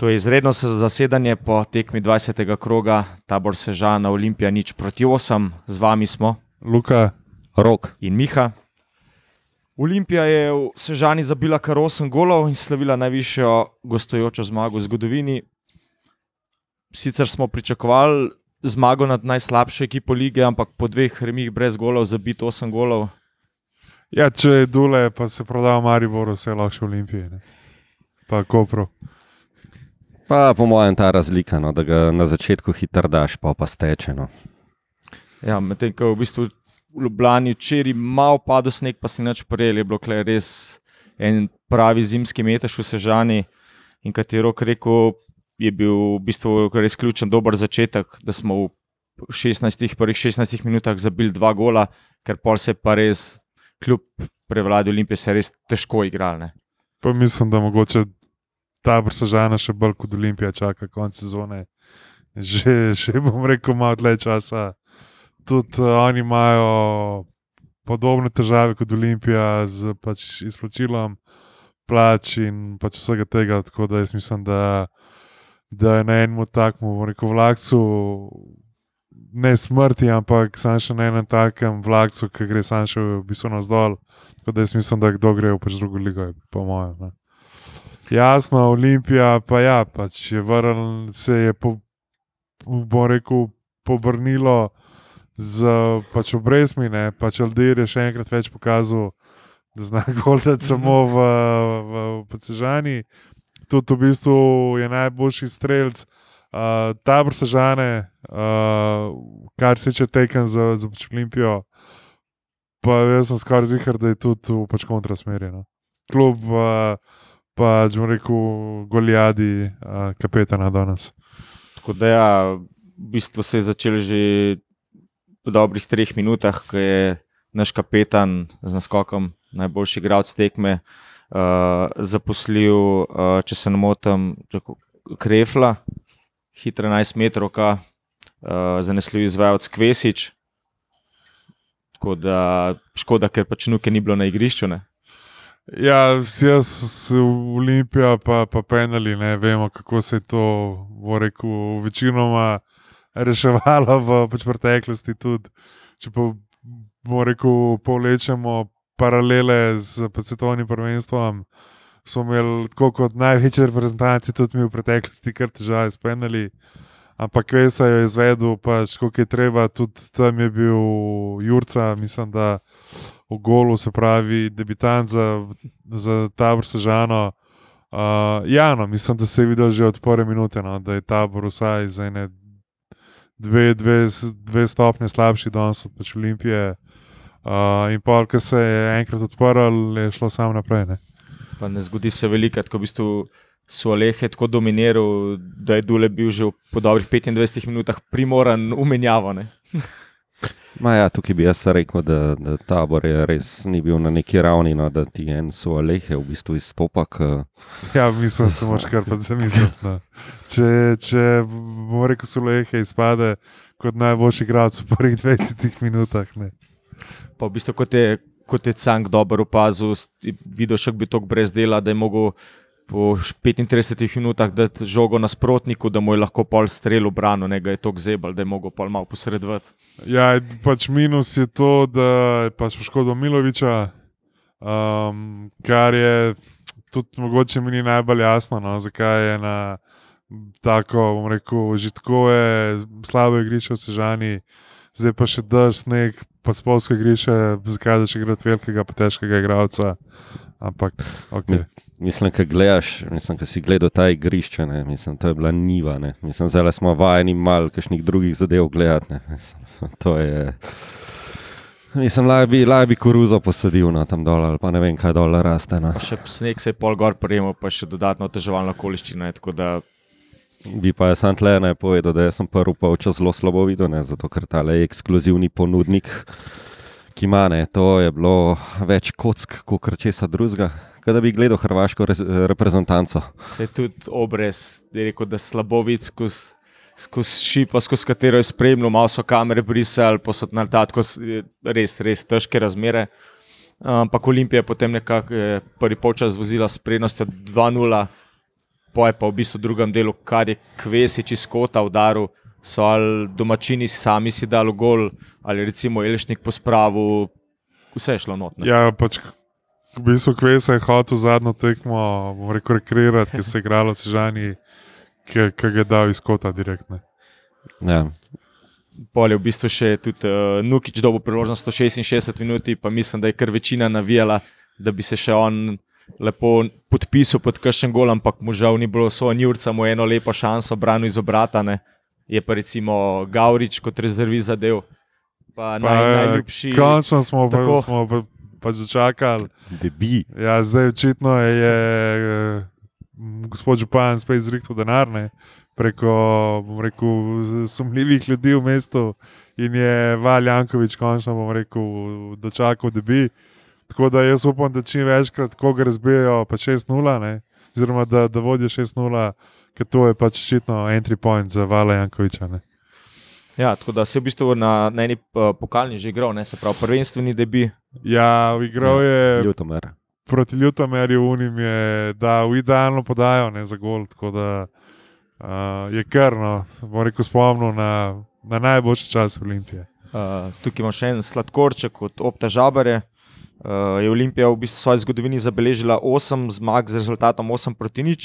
To je izredno zasedanje po tekmi 20. kroga, tabor Sežana, Olimpija, nič proti 8, z vami smo Luka, Rok. in Miha. Olimpija je v Sežani zabila kar 8 golov in slavila najvišjo gostujočo zmago v zgodovini. Sicer smo pričakovali zmago nad najslabšo ekipo lige, ampak po dveh remih brez golov zabiti 8 golov. ja, če je dule, pa se proda v Mariboru, vse lahko še. Ne? Pa Kopro. Pa po mojem ta razlika, no, da ga na začetku hitro daš, pa pa steče. No. Ja, medtem ko v bistvu v Ljubljani včeraj malo padel sneg, pa si nič prijel, je bilo res en pravi zimski metež v Sežani. In rok rekel, je bil v bistvu res ključen dober začetek, da smo v 16, prvih 16 minutah zabili dva gola, ker pol se pa res, kljub prevladi Olimpije, se res težko igrali. Pa mislim, da mogoče ta Brsežana še bolj kot Olimpija čaka konec sezone. Že, že bom rekel, malo dlje časa. Tudi uh, oni imajo podobne težave kot Olimpija z pač, izplačilom plač in pač vsega tega. Tako da jaz mislim, da, da je na enem takmu, bom rekel, vlakcu. Ne smrti, ampak sam še na enem takem vlakcu, ki gre sam še v bistvu navzdol. Tako da jaz mislim, da kdo gre v pač drugo ligo, po mojem. Ne. Jasno, Olimpija pa ja, pač je vrnil, se je po, bom rekel, povrnilo z pač obrestmi, ne, pač Aldir je še enkrat več pokazal, da zna goldati samo v, v, v Podsežani. Tudi v bistvu je najboljši strelc. Uh, tabor Sežane, uh, kar se tiče tekem za, za pač Olimpijo, pa jaz sem skoraj zihar, da je tudi v pač kontrasmerju. No. Kljub uh, pa, bom rekel, Goljadi, uh, kapetana danes. Tako da ja, v bistvu se je začel že po dobrih treh minutah, ko je naš kapetan z naskokom, najboljši igralec tekme, uh, zaposlil, uh, če se ne motim, Krefla, hitra 11 metrov, uh, zanesljiv izvajalec Kvesič. Tako da škoda, ker pač nuke ni bilo na igrišču. Ne? Ja, jaz, Olimpija, pa, pa penali, ne vemo, kako se je to, bo rekel, večinoma reševalo v pač preteklosti. Tudi, če pa bomo rekel, povlečemo paralele z svetovnim prvenstvom, smo imeli tako kot največje reprezentacije, tudi mi v preteklosti, kar težave s penali. Ampak Vesa je izvedel, pač, koliko je treba, tudi tam je bil Jurca, mislim, da v golu, se pravi, debitant za, za tabor Sežano. Uh, ja, no, mislim, da se je videl že od prve minute, no, da je tabor vsaj za ene dve, dve, dve stopnje slabši danes od pač Olimpije. Uh, in pa, ko se je enkrat odprl, je šlo samo naprej. Ne. Pa ne zgodi se veliko, ko v bistvu so Alehe tako dominiral, da je Dule bil že po dobrih 25 minutah primoran umenjavane. Ma ja, tukaj bi jaz rekel, da, da tabor je res ni bil na neki ravni, no, da ti en so alehe v bistvu izstopa. K... Ja, mislim, se moraš kar pa zamisliti. No. Če, če bomo rekel, so alehe izpade kot najboljši igralec v prvih 20 minutah. Ne. Pa v bistvu, kot je, kot je Cank dobro opazil, videl še bi to brez dela, da je mogel po 35 minutah dati žogo nasprotniku, da mu je lahko pol strel v brano, ne ga je to zebal, da je mogel pol malo posredovati. Ja, pač minus je to, da je pač poškodil Miloviča, um, kar je tudi mogoče mi ni najbolj jasno, no, zakaj je na tako, bom rekel, že tako je slabo igrišče v Sežani, zdaj pa še drž sneg, pa spolsko igrišče, zakaj da še igrati velikega, pa težkega igralca. Ampak, okay. Mislim, da gledaš, mislim, da si gledal ta igrišče, ne, mislim, to je bila niva. Ne. Mislim, zdaj smo vajeni malo kakšnih drugih zadev gledati. Ne. Mislim, to je. Mislim, da bi, bi koruzo posadil no, tam dol, ali pa ne vem, kaj dol raste. No. Še sneg se je pol gor prejemal, pa še dodatno oteževalna okoliščina. Da... Bi pa jaz sam tle ne povedal, da sem prvi polčas zelo slabo videl, ne, zato ker ta le ekskluzivni ponudnik ki ima, ne, to je bilo več kock, kot česa drugega. Kaj da bi gledal hrvaško reprezentanco? Se je tudi obrez, je rekel, da slabo vidi skozi skozi šipo, skozi katero je spremljal, malo so kamere brisali, posod na tako res, res težke razmere. Ampak Olimpija je potem nekako prvi polčas vozila s prednostjo 2-0. Poje pa v bistvu v drugem delu, kar je Kvesič iz kota udaril, so ali domačini sami si dali gol, ali recimo Elešnik po spravu, vse je šlo notno. Ja, pač v bistvu Kvesa je hotel zadnjo tekmo, bom rekel, rekreirati, ki se je igralo v Sežani, ki, ki ga je dal iz kota direktno. Ja. Pol je v bistvu še tudi uh, Nukič dobil priložnost 166 minut, pa mislim, da je kar večina navijala, da bi se še on lepo podpisal pod kakšen gol, ampak mu žal ni bilo svoje njurca, mu je eno lepo šanso branil iz obratane. Je pa recimo Gaurič kot rezervi zadev. Pa, pa naj, najljubši. Končno smo, pa, Tako. smo pa, pač začakali. Debi. Ja, zdaj očitno je, je eh, gospod Župan spet izrihtel denar ne, preko bom rekel, sumljivih ljudi v mestu in je Val Jankovič končno bom rekel, dočakal, da bi. Tako da jaz upam, da čim večkrat, ko ga razbijajo, pa 6-0, ne, oziroma da, da vodijo 6-0, ker to je pač očitno entry point za Vala Jankoviča. Ne. Ja, tako da se je v bistvu na, na eni uh, pokalni že igral, ne, se pravi, prvenstveni debi. Ja, igral je Ljutomer. proti Ljutomerju, Unim je dal idealno podajo ne, za gol. Tako da uh, je krno, bom rekel, spomnil na, na najboljši čas Olimpije. Uh, tukaj imamo še en sladkorček od Opta Žabare. Uh, je Olimpija v bistvu v svoji zgodovini zabeležila 8 zmag z rezultatom 8 proti nič.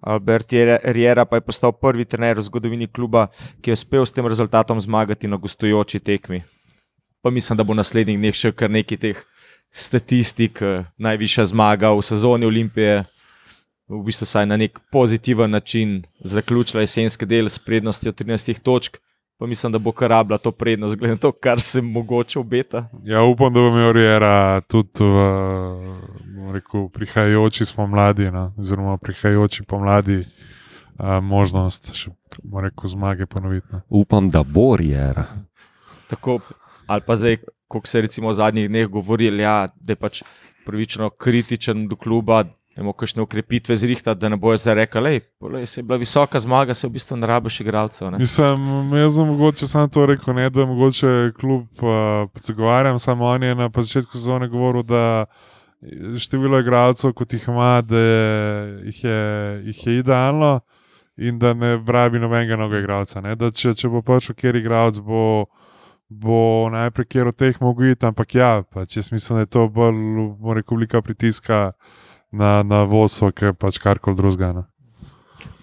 Albert Riera pa je postal prvi trener v zgodovini kluba, ki je uspel s tem rezultatom zmagati na gostujoči tekmi. Pa mislim, da bo naslednjih dneh še kar nekaj teh statistik, eh, najvišja zmaga v sezoni Olimpije. V bistvu saj na nek pozitiven način zaključila jesenski del s prednostjo 13 točk. Pa mislim, da bo kar rabila to prednost, glede na to, kar se mogoče obeta. Ja, upam, da bo imel Riera tudi v rekel, prihajajoči spomladi, no, oziroma prihajajoči pomladi, uh, možnost še bom rekel, zmage ponoviti. No. Upam, da bo Riera. Tako, ali pa zdaj, kot se je recimo v zadnjih dneh govorili, ja, da je pač pravično kritičen do kluba, ima kakšne ukrepitve zrihta, da ne bojo zdaj rekli, da je bila visoka zmaga, se v bistvu ne rabiš igralcev. ne." Mislim, jaz sem mogoče samo to rekel, ne, da mogoče klub uh, zagovarjam, samo on je na začetku sezone govoril, da število igralcev, kot jih ima, da je, jih, je, jih je idealno in da ne rabi nobenega novega igralca. ne. Da Če, če bo prišel kjer igralec, bo, bo najprej kjer od teh mogel iti, ampak ja, pač jaz mislim, da je to bolj oblika pritiska na, na vodstvo, ker pač karkoli drugega. no.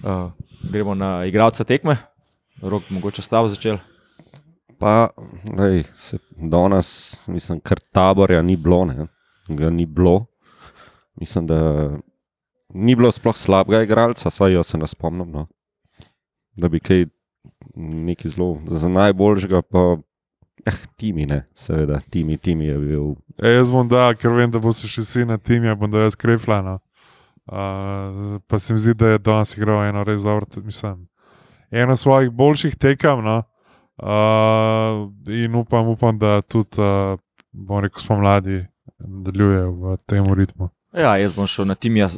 Uh, gremo na igralca tekme, rok mogoče stav začel. Pa, lej, se danes, mislim, kar taborja ni bilo, ne, ga ni bilo. Mislim, da ni bilo sploh slabega igralca, saj jaz se ne spomnim. No. Da bi kaj neki zelo, za najboljšega, pa eh, timi, ne, seveda, timi, timi je bil. E, jaz bom da, ker vem, da bo se še si na tim, ja bom da jaz kreflano. Uh, pa se mi zdi, da je danes igral eno res dobro, mislim, eno svojih boljših tekem. No? Uh, in upam, upam, da tudi, uh, bom rekel, spomladi nadaljuje v tem ritmu. Ja, jaz bom šel na tim, jaz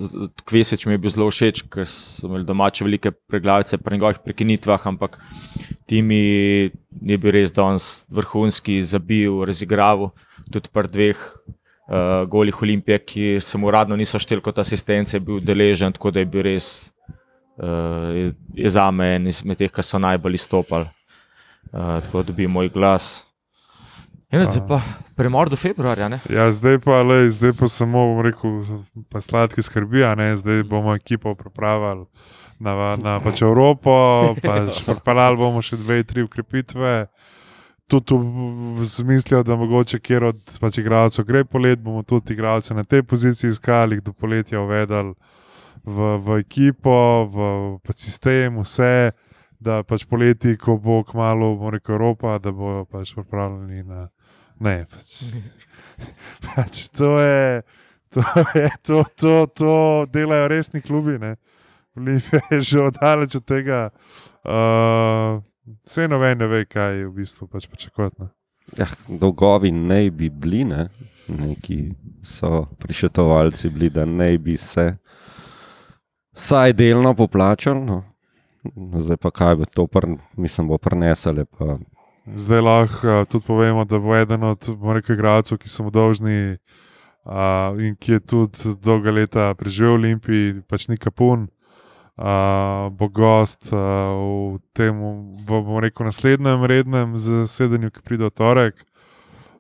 Kvesič mi je bil zelo všeč, ker so imeli domače velike preglavice pri njegovih prekinitvah, ampak timi je bil res danes vrhunski, zabil, razigraval tudi pri dveh uh, golih Olimpije, ki se mu uradno niso šteli kot asistence, je bil deležen, tako da je bil res uh, je, je za me en izmed teh, ki so najbolj izstopali. Uh, tako dobi moj glas. Zdaj pa premor do februarja, ne? Ja, zdaj pa, lej, zdaj pa samo, bom rekel, pa sladki skrbi, a ne, zdaj bomo ekipo pripravili na, na pač Evropo, pač pripeljali bomo še dve, tri ukrepitve. Tudi v smislu, da mogoče kjer od pač igralcev gre polet, bomo tudi igralce na tej poziciji iskali, jih do poletja uvedali v, v ekipo, v pač sistem, vse, da pač poleti, ko bo kmalo, bomo rekel, Evropa, da bojo pač pripravljeni na. Ne, pač. pač to je, to, je to, to, to delajo resni klubi. Ne. Olimpija je že oddaleč od tega. Uh, vse noben ne ve, kaj je v bistvu pač pričakovati. Ja, dolgovi ne bi bili, ne? neki so prišetovalci bili, da ne bi se vsaj delno poplačali. No. Zdaj pa kaj bo to, pr, mislim, bo prenesele. Pa, Zdaj lahko uh, tudi povemo, da bo eden od rekel, igralcev, ki so mu dolžni uh, in ki je tudi dolga leta preživel v Olimpiji, pač ni kapun. uh, bo gost uh, v tem, bomo rekel, naslednjem rednem zasedanju, ki pride v torek.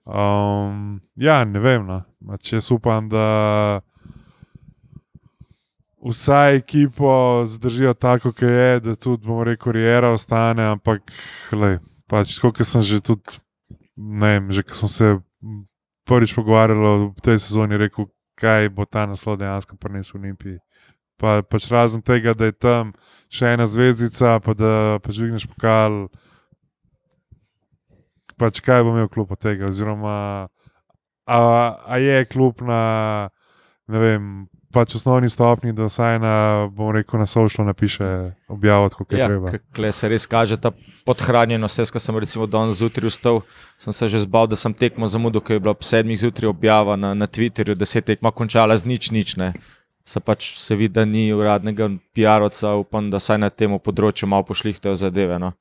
Um, ja, ne vem. No. Če jaz upam, da vsa ekipa zdržijo tako, kot je, da tudi, bomo rekel, karijera ostane, ampak, lej, pač, kot sem že tudi, ne vem, že ko smo se prvič pogovarjali v tej sezoni, rekel, kaj bo ta naslov dejansko prinesel v Olimpiji. Pa, pač razen tega, da je tam še ena zvezdica, pa da pač dvigneš pokal. Pač kaj bo imel klub od tega? Oziroma, a, a je klub na ne vem, pač osnovni stopni, da vsaj na, bom rekel, na sošlo napiše objavot, kako je Ja, treba. Kle se res kaže ta podhranjenost. Jaz, ko sem recimo danes zjutraj vstal, sem se že zbal, da sem tekmo zamudil, ker je bila ob sedmih zjutraj objava na, na Twitterju, da se je tekma končala z nič, nič ne. Se pač se vidi, da ni uradnega PR-ovca, upam, da saj na tem področju malo pošlihtajo zadeve. No.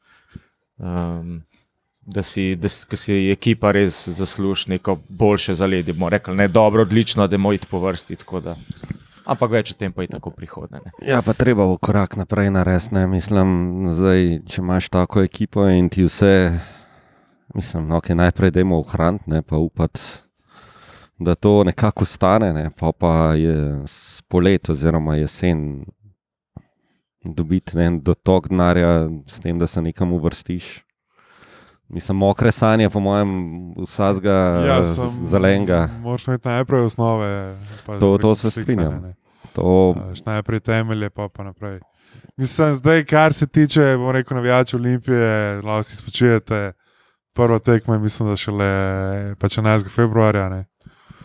Um, da si, da, ko si ekipa res zasluži neko boljše zaledje. Bomo rekli, ne dobro, odlično, da moramo iti po vrsti. Da, ampak več o tem pa je tako prihodne. Ne. Ja, pa treba bo korak naprej narediti. ne. Mislim, zdaj, če imaš tako ekipo in ti vse, mislim, no, okay, najprej dajmo ohraniti, ne pa upati, da to nekako stane, ne, pa, pa je polet oziroma jesen dobiti en dotok denarja s tem, da se nekam uvrstiš. Mislim, mokre sanje, po mojem, vsega Ja, ja, sem- zelenega. Moraš imeti najprej osnove. pa, To- to se strinjam. ne. To, Veš, najprej temelje, pa, pa naprej. Mislim, zdaj, kar se tiče, bom rekel, navijačev Olimpije, lahko si spočijete. Prva tekma je, mislim, da šele pa 11. februarja. Ne.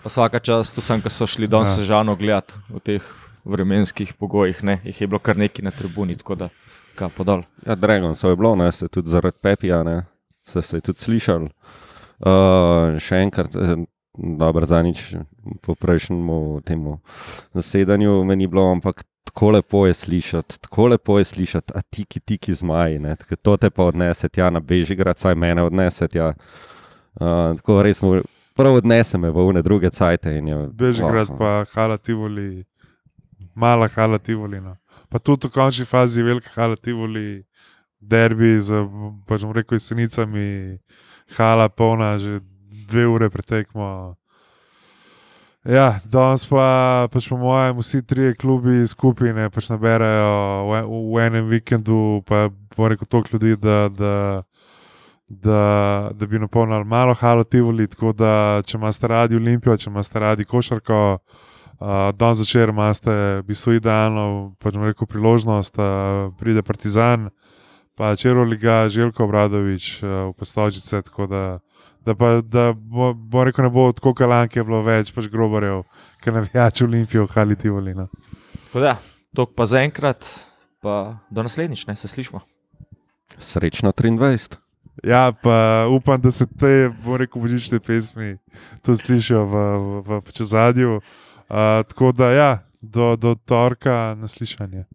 Pa vsaka čast vsem, ki so šli danes Ja. sežano gledati v teh vremenskih pogojih. Ne? Jih je bilo kar nekaj na tribuni, tako da kapo dol. Ja, Dragon so je bilo, ne, se tudi zaradi Pepija, ne, se, se je tudi slišal. Uh, še enkrat, eh, dobro, za nič po prejšnjemu temu zasedanju meni bilo, ampak tako lepo je slišati, tako lepo je slišati, a tiki, tiki zmaji, ne, to te pa odnese tja na Bežigrad, saj mene odnese tja. Uh, tako res, mu- prav odnese me v une druge cajte. in je- Bežigrad, oh, pa Hala Tivoli, mala Hala Tivoli. No. Pa tudi v končni fazi velika Hala Tivoli, derbi z, pač bom rekel, jesenicami, Hala polna, že dve ure pretekmo. Ja, danes pa, pač po mojem, vsi trije klubi skupine pač naberajo v, v enem vikendu, pa bo rekel toliko ljudi, da, da, da, da bi napolnili malo halo Tivoli. Tako da, če imate radi Olimpijo, če imate radi košarko, uh, danes zvečer imate v bistvu idealno pač rekel, priložnost, da pride Partizan, pa Čero Liga, Željko Obradovič uh, v Postočice. Tako da, da, pa, da bo, bo rekel, ne bo tako kalanke bilo več, pač grobarjev, ker navijači Olimpijo, hali Tivoli. No. Tako da, to pa zaenkrat, pa do naslednjič, ne se slišmo. Srečno 23. Ja, pa upam, da se te, bom rekel, božične pesmi tu slišijo v, v, v, v zadju. Uh, tako da, ja, do, do torka naslišanje.